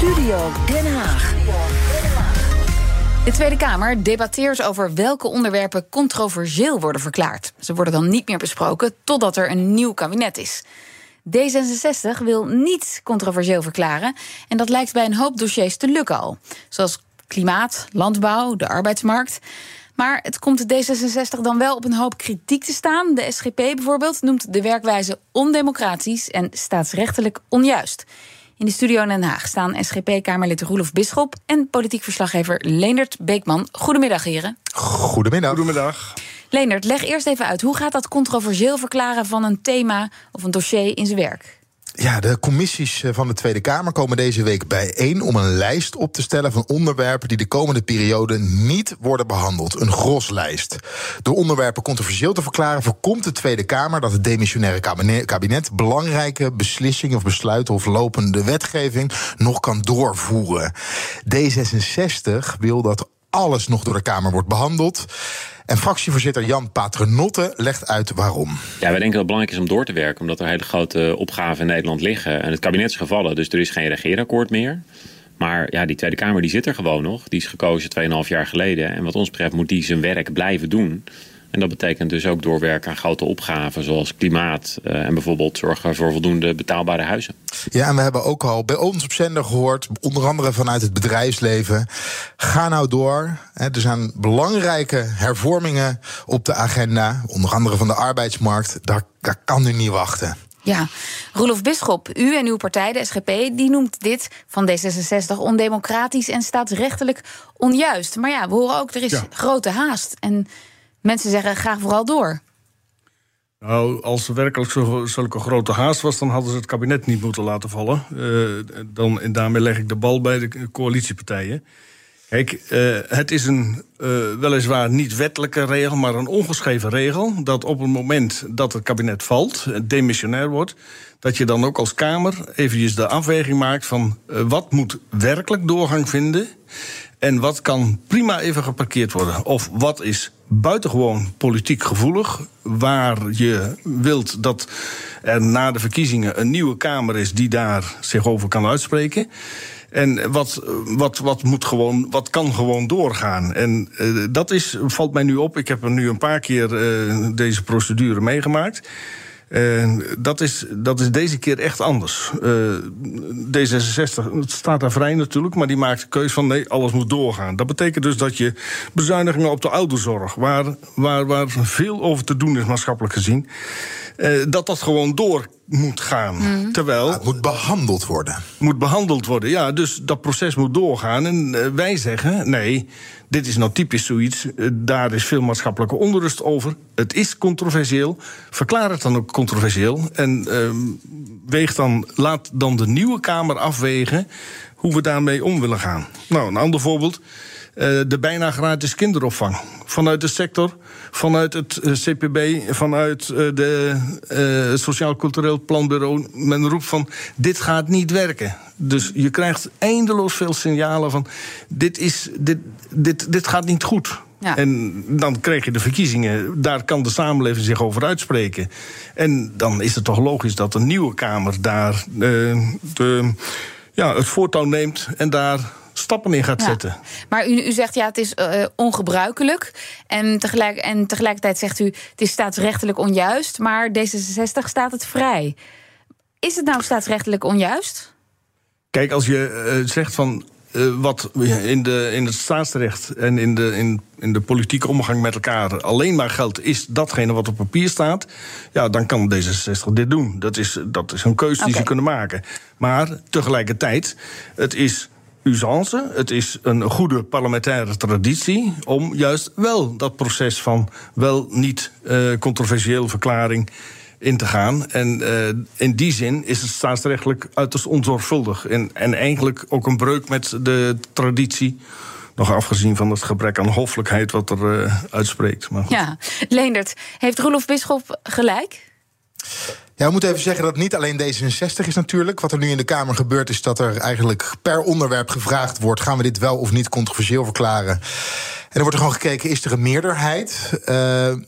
Studio Den Haag. De Tweede Kamer debatteert over welke onderwerpen controversieel worden verklaard. Ze worden dan niet meer besproken totdat er een nieuw kabinet is. D66 wil niet controversieel verklaren en dat lijkt bij een hoop dossiers te lukken al. Zoals klimaat, landbouw, de arbeidsmarkt. Maar het komt de D66 dan wel op een hoop kritiek te staan. De SGP bijvoorbeeld noemt de werkwijze ondemocratisch en staatsrechtelijk onjuist. In de studio in Den Haag staan SGP-Kamerlid Roelof Bisschop en politiek verslaggever Leendert Beekman. Goedemiddag, heren. Goedemiddag. Goedemiddag. Leendert, leg eerst even uit hoe gaat dat controversieel verklaren van een thema of een dossier in zijn werk? Ja, de commissies eh, van de Tweede Kamer komen deze week bijeen om een lijst op te stellen van onderwerpen die de komende periode niet worden behandeld. Een groslijst. Door onderwerpen controversieel te verklaren, voorkomt de Tweede Kamer dat het demissionaire kabinet belangrijke beslissingen of besluiten of lopende wetgeving nog kan doorvoeren. D66 wil dat alles nog door de Kamer wordt behandeld. En fractievoorzitter Jan Paternotte legt uit waarom. Ja, wij denken dat het belangrijk is om door te werken, omdat er hele grote opgaven in Nederland liggen. En het kabinet is gevallen, dus er is geen regeerakkoord meer. Maar ja, die Tweede Kamer die zit er gewoon nog. Die is gekozen 2,5 jaar geleden. En wat ons betreft moet die zijn werk blijven doen. En dat betekent dus ook doorwerken aan grote opgaven zoals klimaat uh, en bijvoorbeeld zorgen voor voldoende betaalbare huizen. Ja, en we hebben ook al bij ons op zender gehoord, onder andere vanuit het bedrijfsleven. Ga nou door. Er zijn belangrijke hervormingen op de agenda, onder andere van de arbeidsmarkt. Daar, daar kan u niet wachten. Ja, Roelof Bisschop, u en uw partij, de SGP, die noemt dit van D66 ondemocratisch en staatsrechtelijk onjuist. Maar ja, we horen ook, er is ja. grote haast. En Mensen zeggen, ga vooral door. Nou, als er werkelijk zo, zulke grote haast was, dan hadden ze het kabinet niet moeten laten vallen. Uh, dan, en daarmee leg ik de bal bij de coalitiepartijen. Kijk, uh, het is een uh, weliswaar niet wettelijke regel, maar een ongeschreven regel. Dat op het moment dat het kabinet valt, demissionair wordt, dat je dan ook als Kamer eventjes de afweging maakt van wat moet werkelijk doorgang vinden. En wat kan prima even geparkeerd worden? Of wat is buitengewoon politiek gevoelig, waar je wilt dat er na de verkiezingen een nieuwe Kamer is die daar zich over kan uitspreken. En wat, wat, wat, moet gewoon, wat kan gewoon doorgaan? En uh, dat is, valt mij nu op. Ik heb er nu een paar keer uh, deze procedure meegemaakt. En dat, is, dat is deze keer echt anders. Uh, D66 staat daar vrij natuurlijk, maar die maakt de keuze van nee, alles moet doorgaan. Dat betekent dus dat je bezuinigingen op de ouderzorg, waar, waar, waar veel over te doen is maatschappelijk gezien, uh, dat dat gewoon door moet gaan. Mm. Terwijl. het moet behandeld worden. Moet behandeld worden, ja. Dus dat proces moet doorgaan. En uh, wij zeggen: nee, dit is nou typisch zoiets. Uh, daar is veel maatschappelijke onrust over. Het is controversieel. Verklaar het dan ook controversieel. En uh, weeg dan, laat dan de nieuwe Kamer afwegen hoe we daarmee om willen gaan. Nou, een ander voorbeeld. Uh, de bijna gratis kinderopvang. Vanuit de sector, vanuit het uh, CPB, vanuit uh, de Sociaal Cultureel Planbureau. Men roept van, dit gaat niet werken. Dus je krijgt eindeloos veel signalen van, dit, is, dit, dit, dit gaat niet goed. Ja. En dan krijg je de verkiezingen, daar kan de samenleving zich over uitspreken. En dan is het toch logisch dat een nieuwe Kamer daar de, ja, het voortouw neemt en daar stappen in gaat Ja. zetten. Maar u, u zegt ja, het is eh, ongebruikelijk. En, tegelijk, en tegelijkertijd zegt u, het is staatsrechtelijk onjuist. Maar D66 staat het vrij. Is het nou staatsrechtelijk onjuist? Kijk, als je eh, zegt van. eh, wat in, de, in het staatsrecht en in de, in, in de politieke omgang met elkaar alleen maar geldt, is datgene wat op papier staat. Ja, dan kan D66 dit doen. Dat is, dat is een keuze die ze kunnen maken. Maar tegelijkertijd, het is usance, het is een goede parlementaire traditie om juist wel dat proces van wel niet eh controversieel verklaring in te gaan. En eh, in die zin is het staatsrechtelijk uiterst onzorgvuldig. En, en eigenlijk ook een breuk met de traditie. Nog afgezien van het gebrek aan hoffelijkheid wat er eh, uitspreekt. Maar. Ja. Leendert, heeft Roelof Bisschop gelijk? Ja, we moeten even zeggen dat het niet alleen D66 is natuurlijk. Wat er nu in de Kamer gebeurt is dat er eigenlijk per onderwerp gevraagd wordt... gaan we dit wel of niet controversieel verklaren? En er wordt er gewoon gekeken, is er een meerderheid? Uh,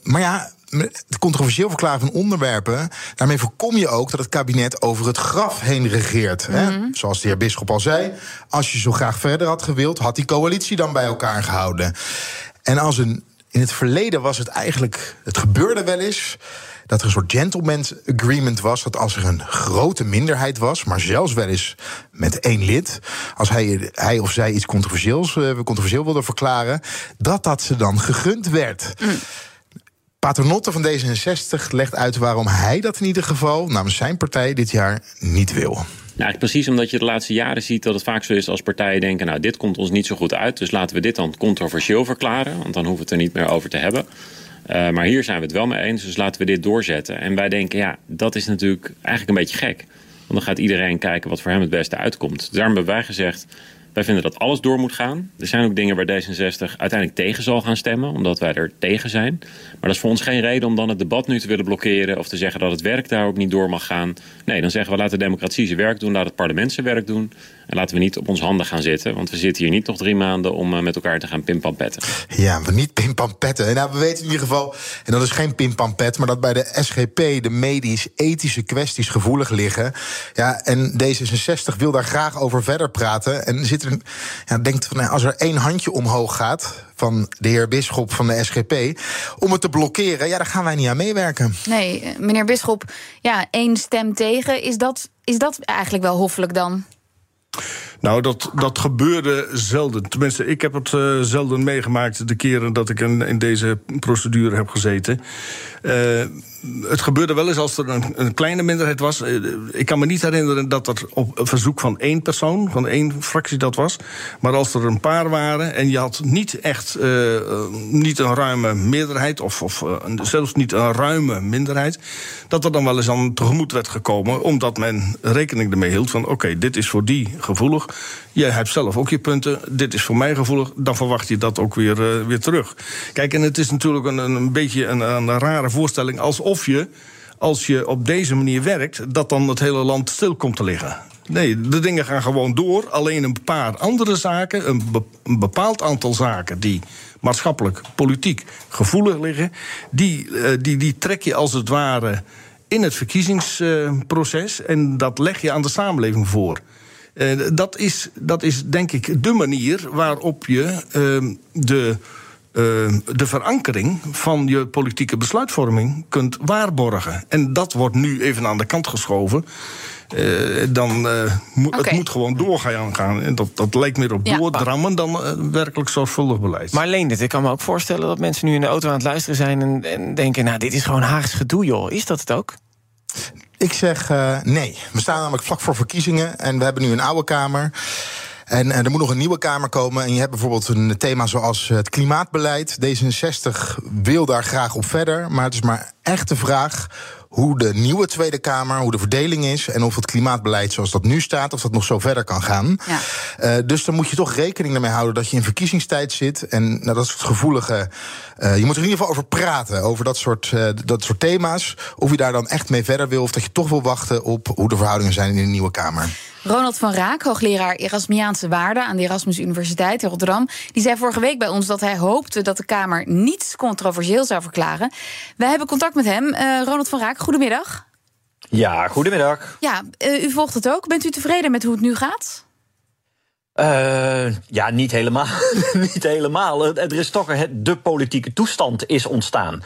maar ja, het controversieel verklaren van onderwerpen, daarmee voorkom je ook dat het kabinet over het graf heen regeert. hè? Mhm. Zoals de heer Bisschop al zei, als je zo graag verder had gewild, had die coalitie dan bij elkaar gehouden. En als een, in het verleden was het eigenlijk, het gebeurde wel eens dat er een soort gentleman's agreement was. Dat als er een grote minderheid was, maar zelfs wel eens met één lid, als hij, hij of zij iets controversieels, eh, controversieel wilde verklaren, dat dat ze dan gegund werd. Paternotte van D66 legt uit waarom hij dat in ieder geval namens zijn partij dit jaar niet wil. Nou, eigenlijk precies omdat je de laatste jaren ziet dat het vaak zo is als partijen denken: nou, dit komt ons niet zo goed uit, dus laten we dit dan controversieel verklaren, want dan hoeven we het er niet meer over te hebben. Uh, maar hier zijn we het wel mee eens, dus laten we dit doorzetten. En wij denken, ja, dat is natuurlijk eigenlijk een beetje gek. Want dan gaat iedereen kijken wat voor hem het beste uitkomt. Daarom hebben wij gezegd, wij vinden dat alles door moet gaan. Er zijn ook dingen waar D66 uiteindelijk tegen zal gaan stemmen, omdat wij er tegen zijn. Maar dat is voor ons geen reden om dan het debat nu te willen blokkeren of te zeggen dat het werk daar ook niet door mag gaan. Nee, dan zeggen we laat de democratie zijn werk doen, laat het parlement zijn werk doen. En laten we niet op ons handen gaan zitten, want we zitten hier niet nog drie maanden om uh, met elkaar te gaan pimpampetten. Ja, we niet pimpampetten. En nou, we weten in ieder geval, en dat is geen pimpampet, maar dat bij de SGP de medisch-ethische kwesties gevoelig liggen. Ja, en D66 wil daar graag over verder praten. En zit er, ja, denkt van, nou, als er één handje omhoog gaat van de heer Bisschop van de SGP om het te blokkeren, ja, daar gaan wij niet aan meewerken. Nee, meneer Bisschop, ja, één stem tegen, is dat, is dat eigenlijk wel hoffelijk dan? Nou, dat, dat gebeurde zelden. Tenminste, ik heb het uh, zelden meegemaakt de keren dat ik in, in deze procedure heb gezeten. Uh, het gebeurde wel eens als er een, een kleine minderheid was. Uh, ik kan me niet herinneren dat dat op verzoek van één persoon, van één fractie dat was. Maar als er een paar waren en je had niet echt niet een ruime meerderheid, of, of zelfs niet een ruime minderheid, dat er dan wel eens aan tegemoet werd gekomen, omdat men rekening ermee hield van: oké, dit is voor die gevoelig. Jij hebt zelf ook je punten. Dit is voor mij gevoelig. Dan verwacht je dat ook weer, weer terug. Kijk, en het is natuurlijk een, een beetje een, een rare voorstelling. Alsof je, als je op deze manier werkt, dat dan het hele land stil komt te liggen. Nee, de dingen gaan gewoon door. Alleen een paar andere zaken, een, be een bepaald aantal zaken die maatschappelijk, politiek gevoelig liggen, die, uh, die, die trek je als het ware in het verkiezingsproces. Uh, en dat leg je aan de samenleving voor. Uh, dat, is, dat is denk ik de manier waarop je uh, de, de verankering van je politieke besluitvorming kunt waarborgen. En dat wordt nu even aan de kant geschoven. dan mo okay. het moet gewoon doorgaan. Gaan. En dat, dat lijkt meer op ja. doordrammen dan werkelijk zorgvuldig beleid. Maar Leendert, ik kan me ook voorstellen dat mensen nu in de auto aan het luisteren zijn en, en denken: nou, dit is gewoon Haags gedoe, joh. Is dat het ook? Ik zeg uh, nee. We staan namelijk vlak voor verkiezingen en we hebben nu een oude Kamer. En, er moet nog een nieuwe Kamer komen. En je hebt bijvoorbeeld een thema zoals het klimaatbeleid. D66 wil daar graag op verder. Maar het is maar echt de vraag hoe de nieuwe Tweede Kamer, hoe de verdeling is en of het klimaatbeleid zoals dat nu staat, of dat nog zo verder kan gaan. Ja. Uh, dus dan moet je toch rekening ermee houden dat je in verkiezingstijd zit. En nou, dat is het gevoelige. Uh, je moet er in ieder geval over praten, over dat soort, uh, dat soort thema's. Of je daar dan echt mee verder wil, of dat je toch wil wachten op hoe de verhoudingen zijn in de nieuwe Kamer. Ronald van Raak, hoogleraar Erasmiaanse waarden aan de Erasmus Universiteit in Rotterdam, die zei vorige week bij ons dat hij hoopte dat de Kamer niets controversieel zou verklaren. Wij hebben contact met hem. Ronald van Raak, goedemiddag. Ja, goedemiddag. Ja, uh, u volgt het ook. Bent u tevreden met hoe het nu gaat? Uh, ja, niet helemaal. niet helemaal. Er is toch een, de politieke toestand is ontstaan.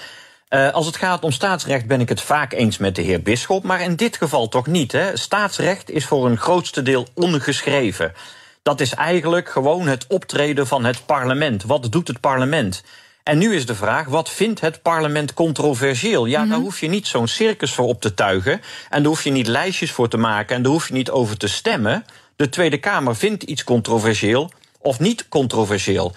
Uh, als het gaat om staatsrecht ben ik het vaak eens met de heer Bisschop, maar in dit geval toch niet. Hè? Staatsrecht is voor een grootste deel ongeschreven. Dat is eigenlijk gewoon het optreden van het parlement. Wat doet het parlement? En nu is de vraag, wat vindt het parlement controversieel? Ja, mm -hmm. daar hoef je niet zo'n circus voor op te tuigen. En daar hoef je niet lijstjes voor te maken. En daar hoef je niet over te stemmen. De Tweede Kamer vindt iets controversieel of niet controversieel.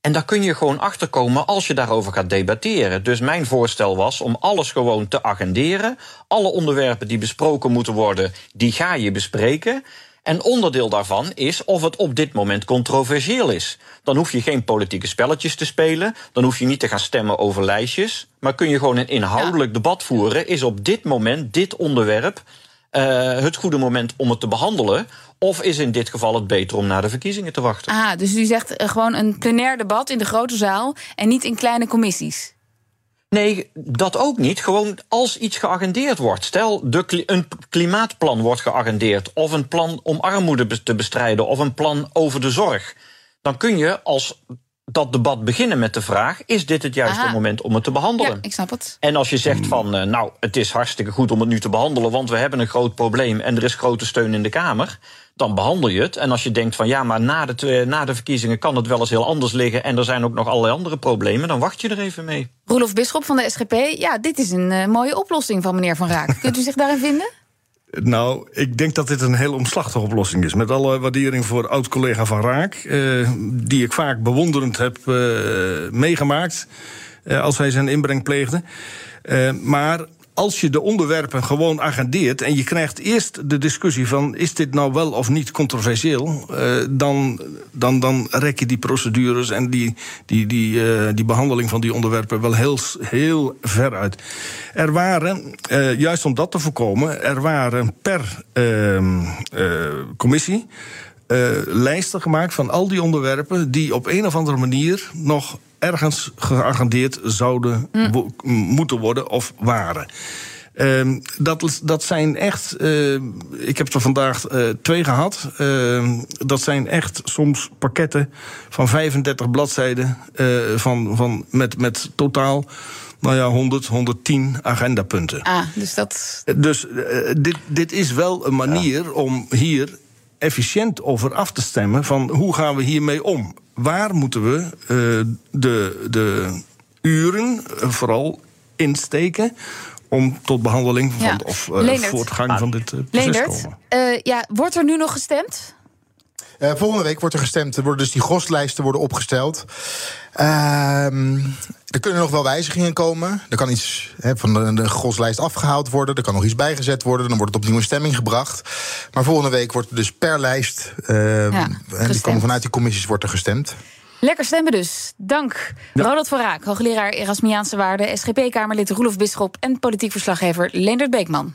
En daar kun je gewoon achterkomen als je daarover gaat debatteren. Dus mijn voorstel was om alles gewoon te agenderen. Alle onderwerpen die besproken moeten worden, die ga je bespreken. En onderdeel daarvan is of het op dit moment controversieel is. Dan hoef je geen politieke spelletjes te spelen. Dan hoef je niet te gaan stemmen over lijstjes. Maar kun je gewoon een inhoudelijk ja. debat voeren. Is op dit moment dit onderwerp uh, het goede moment om het te behandelen? Of is in dit geval het beter om naar de verkiezingen te wachten? Ah, dus u zegt uh, gewoon een plenair debat in de grote zaal en niet in kleine commissies? Nee, dat ook niet. Gewoon als iets geagendeerd wordt. Stel, de een klimaatplan wordt geagendeerd. Of een plan om armoede te bestrijden. Of een plan over de zorg. Dan kun je als dat debat beginnen met de vraag: is dit het juiste moment om het te behandelen? Ja, ik snap het. En als je zegt van, uh, nou, het is hartstikke goed om het nu te behandelen, want we hebben een groot probleem en er is grote steun in de Kamer, dan behandel je het. En als je denkt van, ja, maar na de, na de verkiezingen kan het wel eens heel anders liggen en er zijn ook nog allerlei andere problemen, dan wacht je er even mee. Roelof Bisschop van de SGP, ja, dit is een uh, mooie oplossing van meneer Van Raak. Kunt u zich daarin vinden? Nou, ik denk dat dit een heel omslachtige oplossing is. Met alle waardering voor oud-collega Van Raak... Eh, die ik vaak bewonderend heb eh, meegemaakt... Eh, als hij zijn inbreng pleegde. Maar als je de onderwerpen gewoon agendeert en je krijgt eerst de discussie van is dit nou wel of niet controversieel, uh, dan, dan, dan rek je die procedures en die, die, die, uh, die behandeling van die onderwerpen wel heel, heel ver uit. Er waren, uh, juist om dat te voorkomen, er waren per ehm, commissie. lijsten gemaakt van al die onderwerpen die op een of andere manier nog ergens geagendeerd zouden mm. moeten worden of waren. Uh, dat, dat zijn echt. Uh, ik heb er vandaag uh, twee gehad. Uh, dat zijn echt soms pakketten van 35 bladzijden. van, van, met, met totaal. Nou ja, 100, 110 agendapunten. Ah, dus dat. Dus dit, dit is wel een manier ja. om hier efficiënt over af te stemmen. van hoe gaan we hiermee om? waar moeten we uh, de, de uren uh, vooral insteken om tot behandeling van, ja. of uh, voortgang van dit proces Leendert, komen. ja, wordt er nu nog gestemd? Uh, volgende week wordt er gestemd. Er worden dus die groslijsten worden opgesteld. Uh, er kunnen nog wel wijzigingen komen. Er kan iets he, van de, de groslijst afgehaald worden. Er kan nog iets bijgezet worden. Dan wordt het opnieuw in stemming gebracht. Maar volgende week wordt er dus per lijst. Uh, ja, en die komen vanuit die commissies wordt er gestemd. Lekker stemmen dus. Dank. Ja. Ronald van Raak, hoogleraar Erasmiaanse Waarden, SGP-Kamerlid Roelof Bisschop en politiek verslaggever Leendert Beekman.